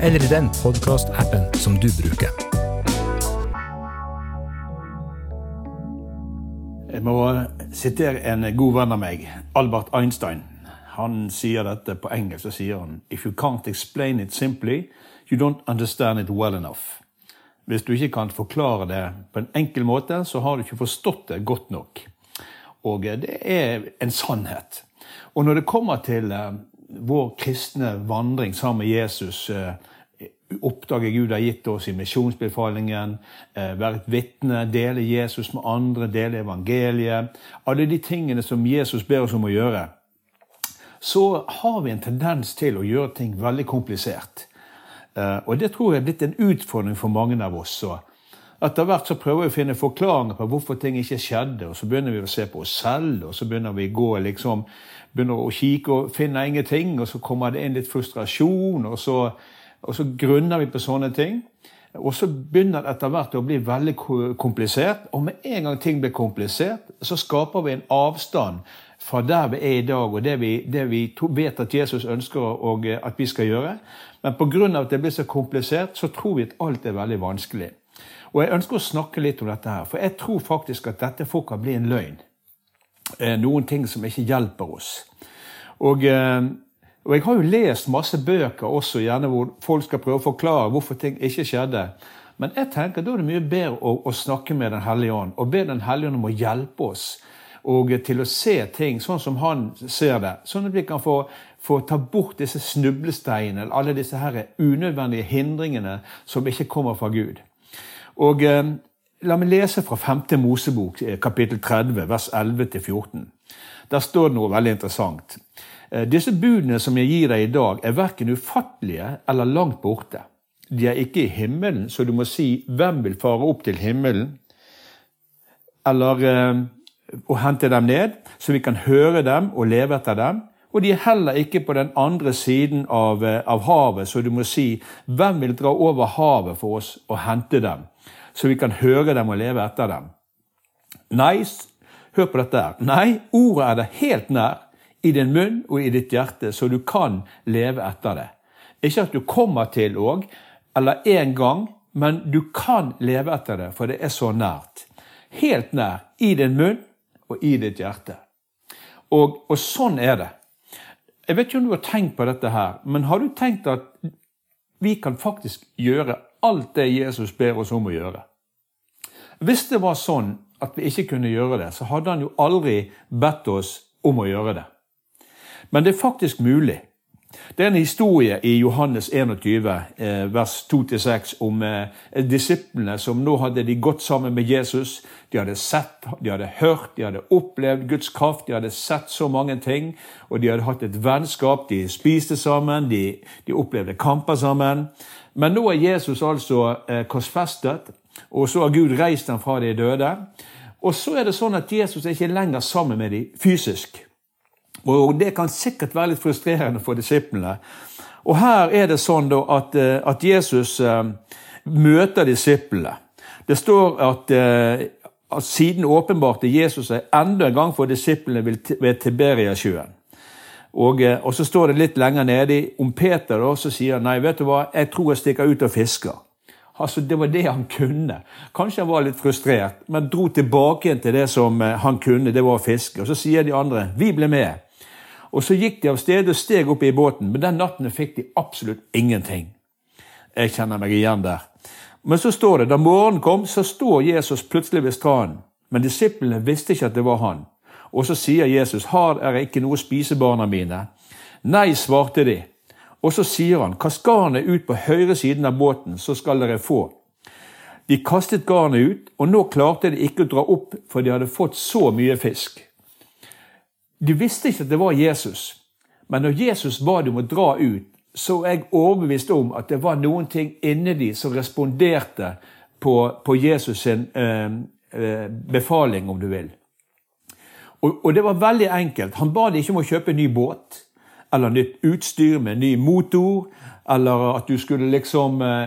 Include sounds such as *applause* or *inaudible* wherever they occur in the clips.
eller i den podkastappen som du bruker. Jeg må sitere en god venn av meg, Albert Einstein. Han sier dette på engelsk. så sier han If you can't explain it simply, you don't understand it well enough. Hvis du ikke kan forklare det på en enkel måte, så har du ikke forstått det godt nok. Og det er en sannhet. Og når det kommer til eh, vår kristne vandring sammen med Jesus, oppdage Gud har gitt oss i misjonsbefalingen, eh, være et vitne, dele Jesus med andre, dele evangeliet Alle de tingene som Jesus ber oss om å gjøre. Så har vi en tendens til å gjøre ting veldig komplisert. Og det tror jeg er blitt en utfordring for mange av oss. Etter hvert så prøver vi å finne forklaringer på hvorfor ting ikke skjedde. og Så begynner vi å se på oss selv, og så begynner vi å gå liksom, begynner å kikke og finner ingenting. Og så kommer det inn litt frustrasjon, og så, og så grunner vi på sånne ting. Og så begynner det etter hvert å bli veldig komplisert. Og med en gang ting blir komplisert, så skaper vi en avstand fra der vi er i dag, og det vi, det vi vet at Jesus ønsker og at vi skal gjøre. Men pga. at det blir så komplisert, så tror vi at alt er veldig vanskelig. Og Jeg ønsker å snakke litt om dette, her, for jeg tror faktisk at dette får kan bli en løgn. Eh, noen ting som ikke hjelper oss. Og, eh, og, Jeg har jo lest masse bøker også, gjerne hvor folk skal prøve å forklare hvorfor ting ikke skjedde. Men jeg tenker da er det mye bedre å, å snakke med Den hellige ånd, og be Den hellige ånd om å hjelpe oss og til å se ting sånn som han ser det. Sånn at vi kan få, få ta bort disse snublesteinene, alle disse her unødvendige hindringene som ikke kommer fra Gud. Og eh, La meg lese fra 5. Mosebok, eh, kapittel 30, vers 11-14. Der står det noe veldig interessant. Eh, disse budene som jeg gir deg i dag, er verken ufattelige eller langt borte. De er ikke i himmelen, så du må si 'Hvem vil fare opp til himmelen?' Eller eh, å hente dem ned, så vi kan høre dem og leve etter dem. Og de er heller ikke på den andre siden av, eh, av havet, så du må si 'Hvem vil dra over havet for oss og hente dem?' så vi kan høre dem og leve etter dem. Nei, hør på dette her. Nei, ordet er det helt nær, i din munn og i ditt hjerte, så du kan leve etter det. Ikke at du kommer til òg, eller en gang, men du kan leve etter det, for det er så nært. Helt nær, i din munn og i ditt hjerte. Og, og sånn er det. Jeg vet ikke om du har tenkt på dette her, men har du tenkt at vi kan faktisk gjøre alt det Jesus ber oss om å gjøre. Hvis det var sånn at vi ikke kunne gjøre det, så hadde han jo aldri bedt oss om å gjøre det. Men det er faktisk mulig. Det er en historie i Johannes 21, eh, vers 2-6, om eh, disiplene som nå hadde de gått sammen med Jesus. De hadde sett, de hadde hørt, de hadde opplevd Guds kraft, de hadde sett så mange ting. Og de hadde hatt et vennskap, de spiste sammen, de, de opplevde kamper sammen. Men nå er Jesus altså eh, korsfestet, og så har Gud reist ham fra de døde. Og så er det sånn at Jesus er ikke lenger sammen med dem fysisk. Og det kan sikkert være litt frustrerende for disiplene. Og her er det sånn at, eh, at, Jesus eh, møter disiplene. Det står at, eh, at siden åpenbarte Jesus seg enda en gang for disiplene ved Tiberiasjøen. Og, og, så står det litt lenger nede om Peter, da, så sier han nei, vet du hva, jeg tror jeg stikker ut og fisker. Altså, Det var det han kunne. Kanskje han var litt frustrert, men dro tilbake til det som han kunne, det var å fiske. Og Så sier de andre vi ble med. Og Så gikk de av sted og steg opp i båten, men den natten fikk de absolutt ingenting. Jeg kjenner meg igjen der. Men så står det, da morgenen kom, så står Jesus plutselig ved stranden. Men disiplene visste ikke at det var han. Og så sier Jesus, 'Har dere ikke noe å spise, barna mine?' Nei, svarte de. Og så sier han, 'Kast garnet ut på høyre siden av båten, så skal dere få.' De kastet garnet ut, og nå klarte de ikke å dra opp, for de hadde fått så mye fisk. De visste ikke at det var Jesus, men når Jesus ba dem å dra ut, så er jeg overbevist om at det var noen ting inni de som responderte på, på Jesus' sin, eh, eh, befaling, om du vil. Og, og, det var veldig enkelt. Han ba dem ikke om å kjøpe en ny båt eller nytt utstyr med ny motor, eller at du skulle liksom eh,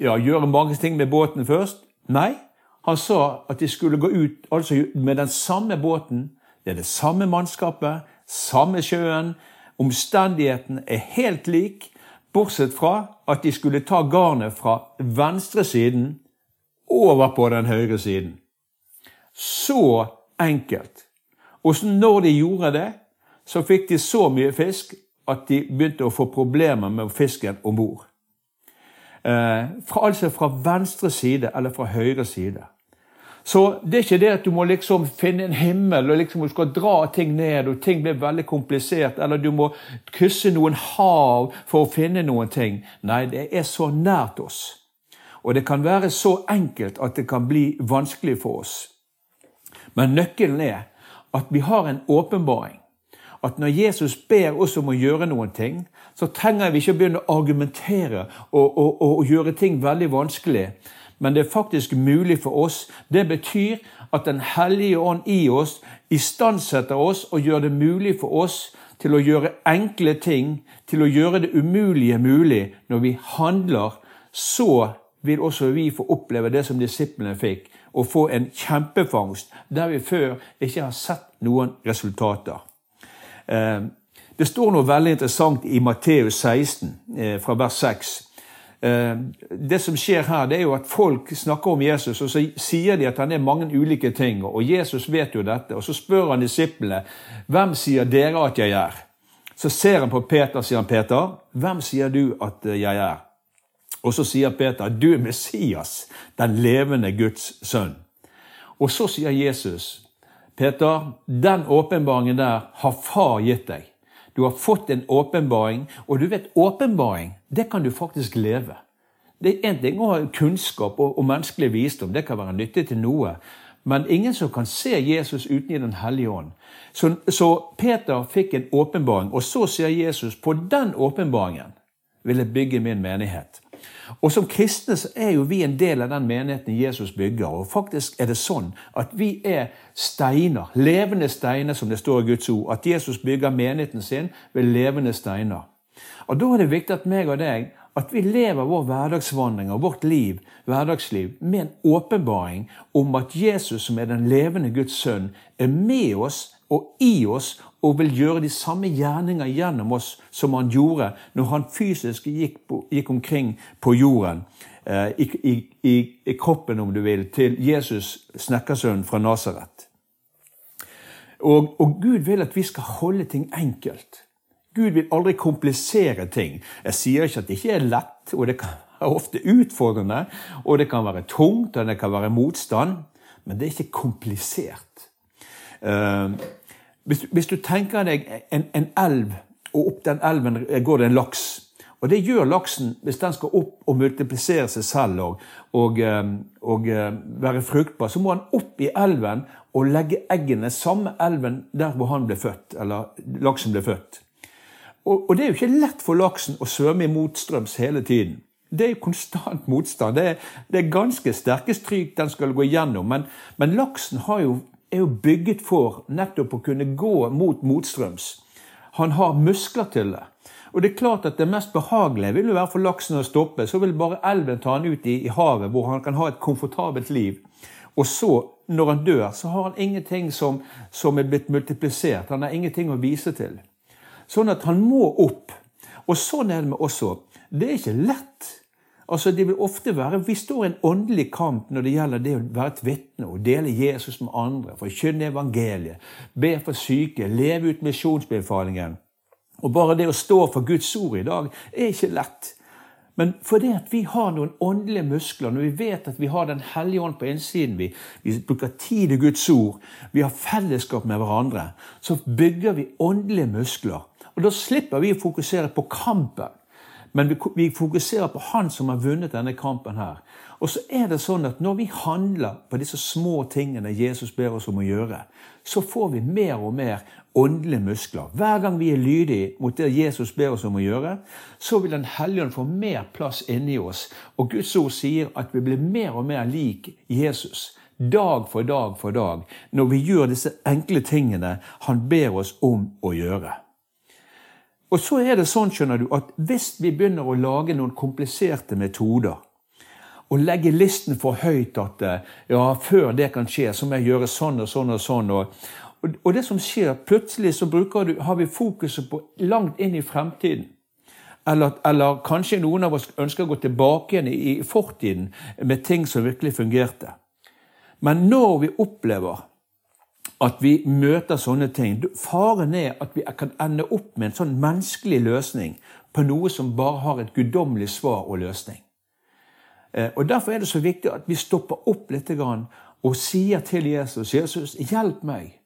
ja, gjøre mange ting med båten først. Nei, han sa at de skulle gå ut altså med den samme båten. Det er det samme mannskapet, samme sjøen. Omstendigheten er helt lik, bortsett fra at de skulle ta garnet fra venstre siden over på den høyre siden. Så enkelt. Og når de gjorde det, så fikk de så mye fisk at de begynte å få problemer med fisken om bord. Eh, altså fra venstre side eller fra høyre side. Så det er ikke det at du må liksom finne en himmel og liksom du skal dra ting ned, og ting blir veldig komplisert, eller du må krysse noen hav for å finne noen ting. Nei, det er så nært oss. Og det kan være så enkelt at det kan bli vanskelig for oss. Men nøkkelen er at vi har en åpenbaring. At når Jesus ber oss om å gjøre noen ting, så trenger vi ikke å begynne å argumentere og, og, og gjøre ting veldig vanskelig men det er faktisk mulig for oss. Det betyr at Den hellige ånd i oss istandsetter oss og gjør det mulig for oss til å gjøre enkle ting, til å gjøre det umulige mulig. Når vi handler, så vil også vi få oppleve det som disiplene fikk, og få en kjempefangst der vi før ikke har sett noen resultater. Eh, det står noe veldig interessant i Matteus 16, eh, fra vers 6. Eh, det som skjer her, det er jo at folk snakker om Jesus, og så sier de at han er mange ulike ting. Og Jesus vet jo dette. Og så spør han disiplene hvem sier dere at jeg er. Så ser han på Peter, sier han Peter, hvem sier du at eh, jeg er? Og så sier Peter, du er Messias, den levende Guds sønn. Og så sier Jesus, Peter, den åpenbaringen der har far gitt deg. Du har fått en åpenbaring, og du vet, åpenbaring, det kan du faktisk leve. Det er én ting å ha kunnskap og, og, menneskelig visdom, det kan være nyttig til noe. Men ingen som kan se Jesus uten i Den hellige ånd. Så, så Peter fikk en åpenbaring, og så sier Jesus på den åpenbaringen vil jeg bygge min menighet. Og Som kristne så er jo vi en del av den menigheten Jesus bygger. og Faktisk er det sånn at vi er steiner, levende steiner, som det står i Guds ord. At Jesus bygger menigheten sin ved levende steiner. Og Da er det viktig at meg og deg at vi lever vår hverdagsvandring og vårt liv, hverdagsliv med en åpenbaring om at Jesus, som er den levende Guds sønn, er med oss og i oss og vil gjøre de samme gjerninger gjennom oss som han gjorde når han fysisk gikk, på, gikk omkring på jorden. Eh, i, i, i, kroppen, om du vil, til Jesus, snekkersønnen fra Nasaret. Og, og Gud vil at vi skal holde ting enkelt. Gud vil aldri komplisere ting. Jeg sier ikke at det ikke er lett, og det være ofte utfordrende, og det kan være tungt, og det kan være motstand, men det er ikke komplisert. Uh, hvis, du tenker deg en, en, elv, og opp den elven går det en laks. Og det gjør laksen hvis den skal opp og multiplisere seg selv og, og, eh, og uh, være fruktbar. Så må han opp i elven og legge eggene samme elven der hvor han ble født, eller laksen ble født. Og, og, det er jo ikke lett for laksen å svømme i motstrøms hele tiden. Det er konstant *laughs* motstand. Det er, det er ganske sterke stryk den skal gå gjennom. Men, men laksen jo, er jo bygget for nettopp å kunne gå mot motstrøms. Han har muskler til det. Og det er klart at det mest behagelige vil jo være for laksen å stoppe. Så vil bare elven ta han ut i, i havet, hvor han kan ha et komfortabelt liv. Og så, når han dør, så har han ingenting som, som er blitt multiplisert. Han har ingenting å vise til. Sånn at han må opp. Og sånn er det med oss òg. Det er ikke lett. Altså, det vil ofte være, Vi står i en åndelig kamp når det gjelder det å være et vitne og dele Jesus med andre, forkynne evangeliet, be for syke, leve ut misjonsbefalingen. Og Bare det å stå for Guds ord i dag er ikke lett. Men fordi at vi har noen åndelige muskler, når vi vet at vi har Den hellige ånd på innsiden, vi, vi bruker tid i Guds ord, vi har fellesskap med hverandre, så bygger vi åndelige muskler og Da slipper vi å fokusere på kampen. Men vi, fokuserer på han som har vunnet denne kampen her. Og så er det sånn at når vi handler på disse små tingene Jesus ber oss om å gjøre, så får vi mer og mer åndelige muskler. Hver gang vi er lydige mot det Jesus ber oss om å gjøre, så vil Den hellige ånd få mer plass inni oss. Og Guds ord sier at vi blir mer og mer lik Jesus. Dag for dag for dag. Når vi gjør disse enkle tingene han ber oss om å gjøre. Og så er det sånn, skjønner du, at hvis vi begynner å lage noen kompliserte metoder, og legge listen for høyt at ja, før det kan skje, så må jeg gjøre sånn og sånn og sånn. Og, og det som skjer, plutselig så du, har vi fokuset på langt inn i fremtiden. Eller, eller, kanskje noen av oss ønsker å gå tilbake igjen i fortiden med ting som virkelig fungerte. Men når vi opplever at vi møter sånne ting. Faren er at vi kan ende opp med en sånn menneskelig løsning på noe som bare har et guddommelig svar og løsning. Eh, og Derfor er det så viktig at vi stopper opp litt og sier til Jesus Jesus, hjelp meg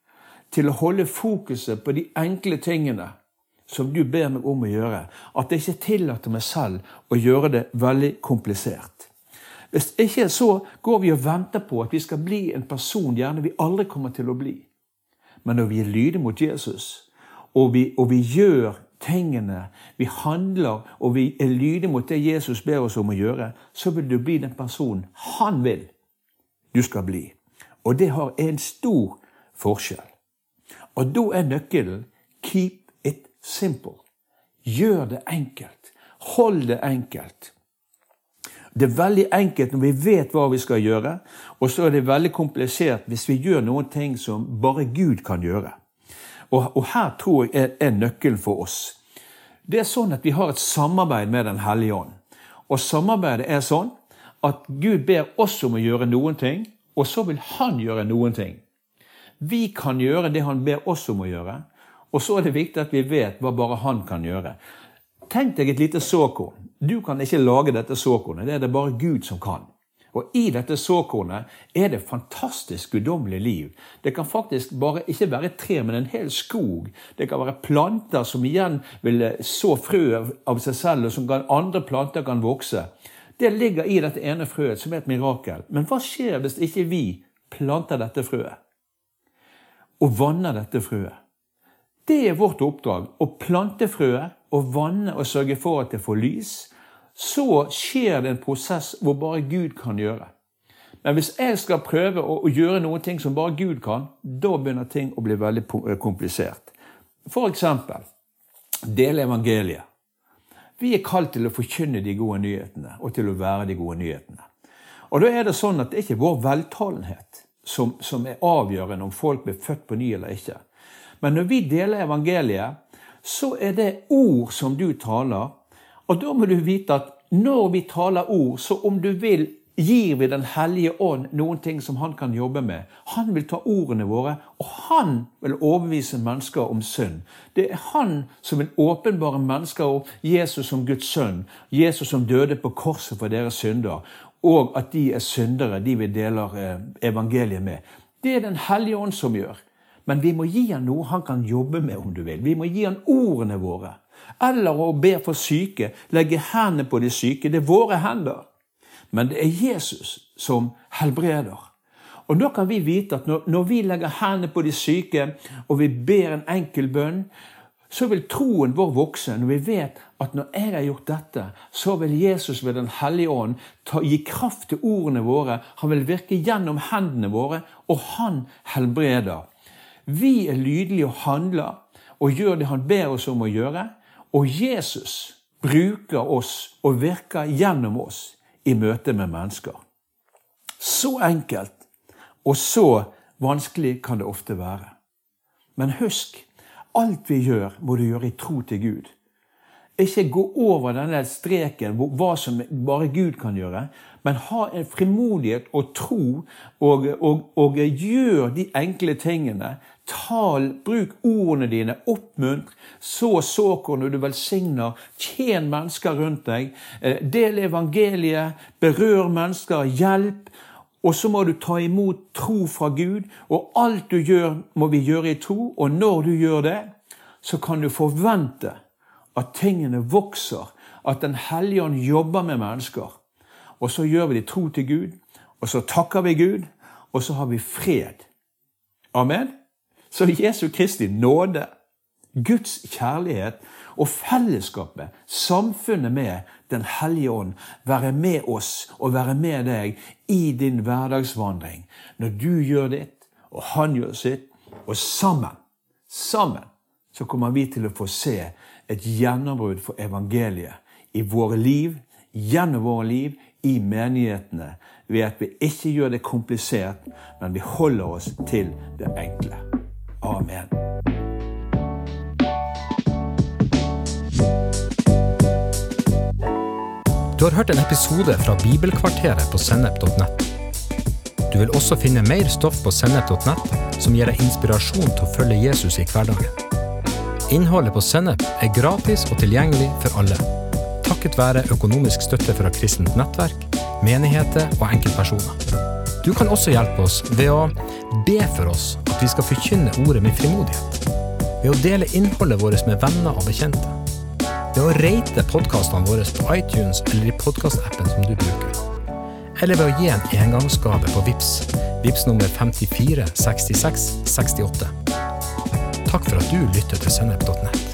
til å holde fokuset på de enkle tingene som du ber meg om å gjøre. At jeg ikke tillater meg selv å gjøre det veldig komplisert. Hvis ikke så går vi og venter på at vi skal bli en person gjerne vi aldri kommer til å bli. Men når vi er lydige mot Jesus, og vi, og vi gjør tingene, vi handler og vi er lydige mot det Jesus ber oss om å gjøre, så vil du bli den personen han vil du skal bli. Og det har en stor forskjell. Og da er nøkkelen keep it simple. Gjør det enkelt. Hold det enkelt. Det er veldig enkelt når vi vet hva vi skal gjøre, og så er det veldig komplisert hvis vi gjør noen ting som bare Gud kan gjøre. Og, og her tror jeg er, er nøkkelen for oss. Det er sånn at vi har et samarbeid med Den hellige ånd. Og samarbeidet er sånn at Gud ber oss om å gjøre noen ting, og så vil Han gjøre noen ting. Vi kan gjøre det Han ber oss om å gjøre, og så er det viktig at vi vet hva bare Han kan gjøre. Tenk deg et lite såkorn. Du kan ikke lage dette såkornet. Det er det bare Gud som kan. Og i dette såkornet er det fantastisk guddommelig liv. Det kan faktisk bare ikke være et tre, men en hel skog. Det kan være planter som igjen vil så frø av seg selv, og som kan, andre planter kan vokse. Det ligger i dette ene frøet, som er et mirakel. Men hva skjer hvis ikke vi planter dette frøet? Og vanner dette frøet? Det er vårt oppdrag. Å plante frøet og vanne og sørge for at det får lys. Så skjer det en prosess hvor bare Gud kan gjøre. Men hvis jeg skal prøve å, gjøre noen ting som bare Gud kan, da begynner ting å bli veldig eh, komplisert. For eksempel dele evangeliet. Vi er kalt til å forkynne de gode nyhetene og til å være de gode nyhetene. Og da er det sånn at det ikke er vår veltalenhet som, som er avgjørende om folk blir født på ny eller ikke. Men når vi deler evangeliet, så er det ord som du taler. Og da må du vite at når vi taler ord, så om du vil, gir vi Den hellige ånd noen ting som han kan jobbe med. Han vil ta ordene våre, og han vil overbevise mennesker om synd. Det er han som vil åpenbare mennesker om Jesus som Guds sønn, Jesus som døde på korset for deres synder, og at de er syndere, de vi deler eh, evangeliet med. Det er Den hellige ånd som gjør. Men vi må gi han noe han kan jobbe med, om du vil. Vi må gi han ordene våre. Eller å be for syke, legge hendene på de syke. Det er våre hender. Men det er Jesus som helbreder. Og da kan vi vite at når, vi legger hendene på de syke, og vi ber en enkel bønn, så vil troen vår vokse når vi vet at når jeg har gjort dette, så vil Jesus ved Den hellige ånd ta, gi kraft til ordene våre. Han vil virke gjennom hendene våre, og han helbreder. Vi er lydige og handler og gjør det han ber oss om å gjøre. Og Jesus bruker oss og virker gjennom oss i møte med mennesker. Så enkelt og så vanskelig kan det ofte være. Men husk, alt vi gjør, må du gjøre i tro til Gud. Ikke gå over denne streken, hva som bare Gud kan gjøre, men ha en frimodighet og tro, og, og, og gjør de enkle tingene. Tal, bruk ordene dine, oppmunt, så såkorn når du velsigner, tjen mennesker rundt deg. Eh, del evangeliet, berør mennesker, hjelp. Og så må du ta imot tro fra Gud, og alt du gjør, må vi gjøre i tro. Og når du gjør det, så kan du forvente at tingene vokser, at Den hellige ånd jobber med mennesker. Og så gjør vi det tro til Gud, og så takker vi Gud, og så har vi fred. Amen. Så Jesu Kristi nåde, Guds kjærlighet og fellesskapet, samfunnet med Den hellige ånd, være med oss og være med deg i din hverdagsvandring. Når du gjør ditt, og han gjør sitt, og sammen, sammen, så kommer vi til å få se et gjennombrudd for evangeliet i våre liv, gjennom våre liv, i menighetene, ved at vi ikke gjør det komplisert, men vi holder oss til det enkle. Amen. Du har hørt en episode fra Bibelkvarteret på sennep.nett. Du vil også finne mer stoff på sennep.nett som gir deg inspirasjon til å følge Jesus i hverdagen. Innholdet på Sennep er gratis og tilgjengelig for alle, takket være økonomisk støtte fra kristent nettverk, menigheter og enkeltpersoner. Du kan også hjelpe oss ved å be for oss at vi skal forkynne ordet med frimodighet. Ved å dele innholdet vårt med venner og bekjente ved å rate podkastene våre på iTunes eller i podkastappen som du bruker. Eller ved å gi en engangsgave på VIPS. VIPS nummer 54 66 68. Takk for at du lytter til sennep.nett.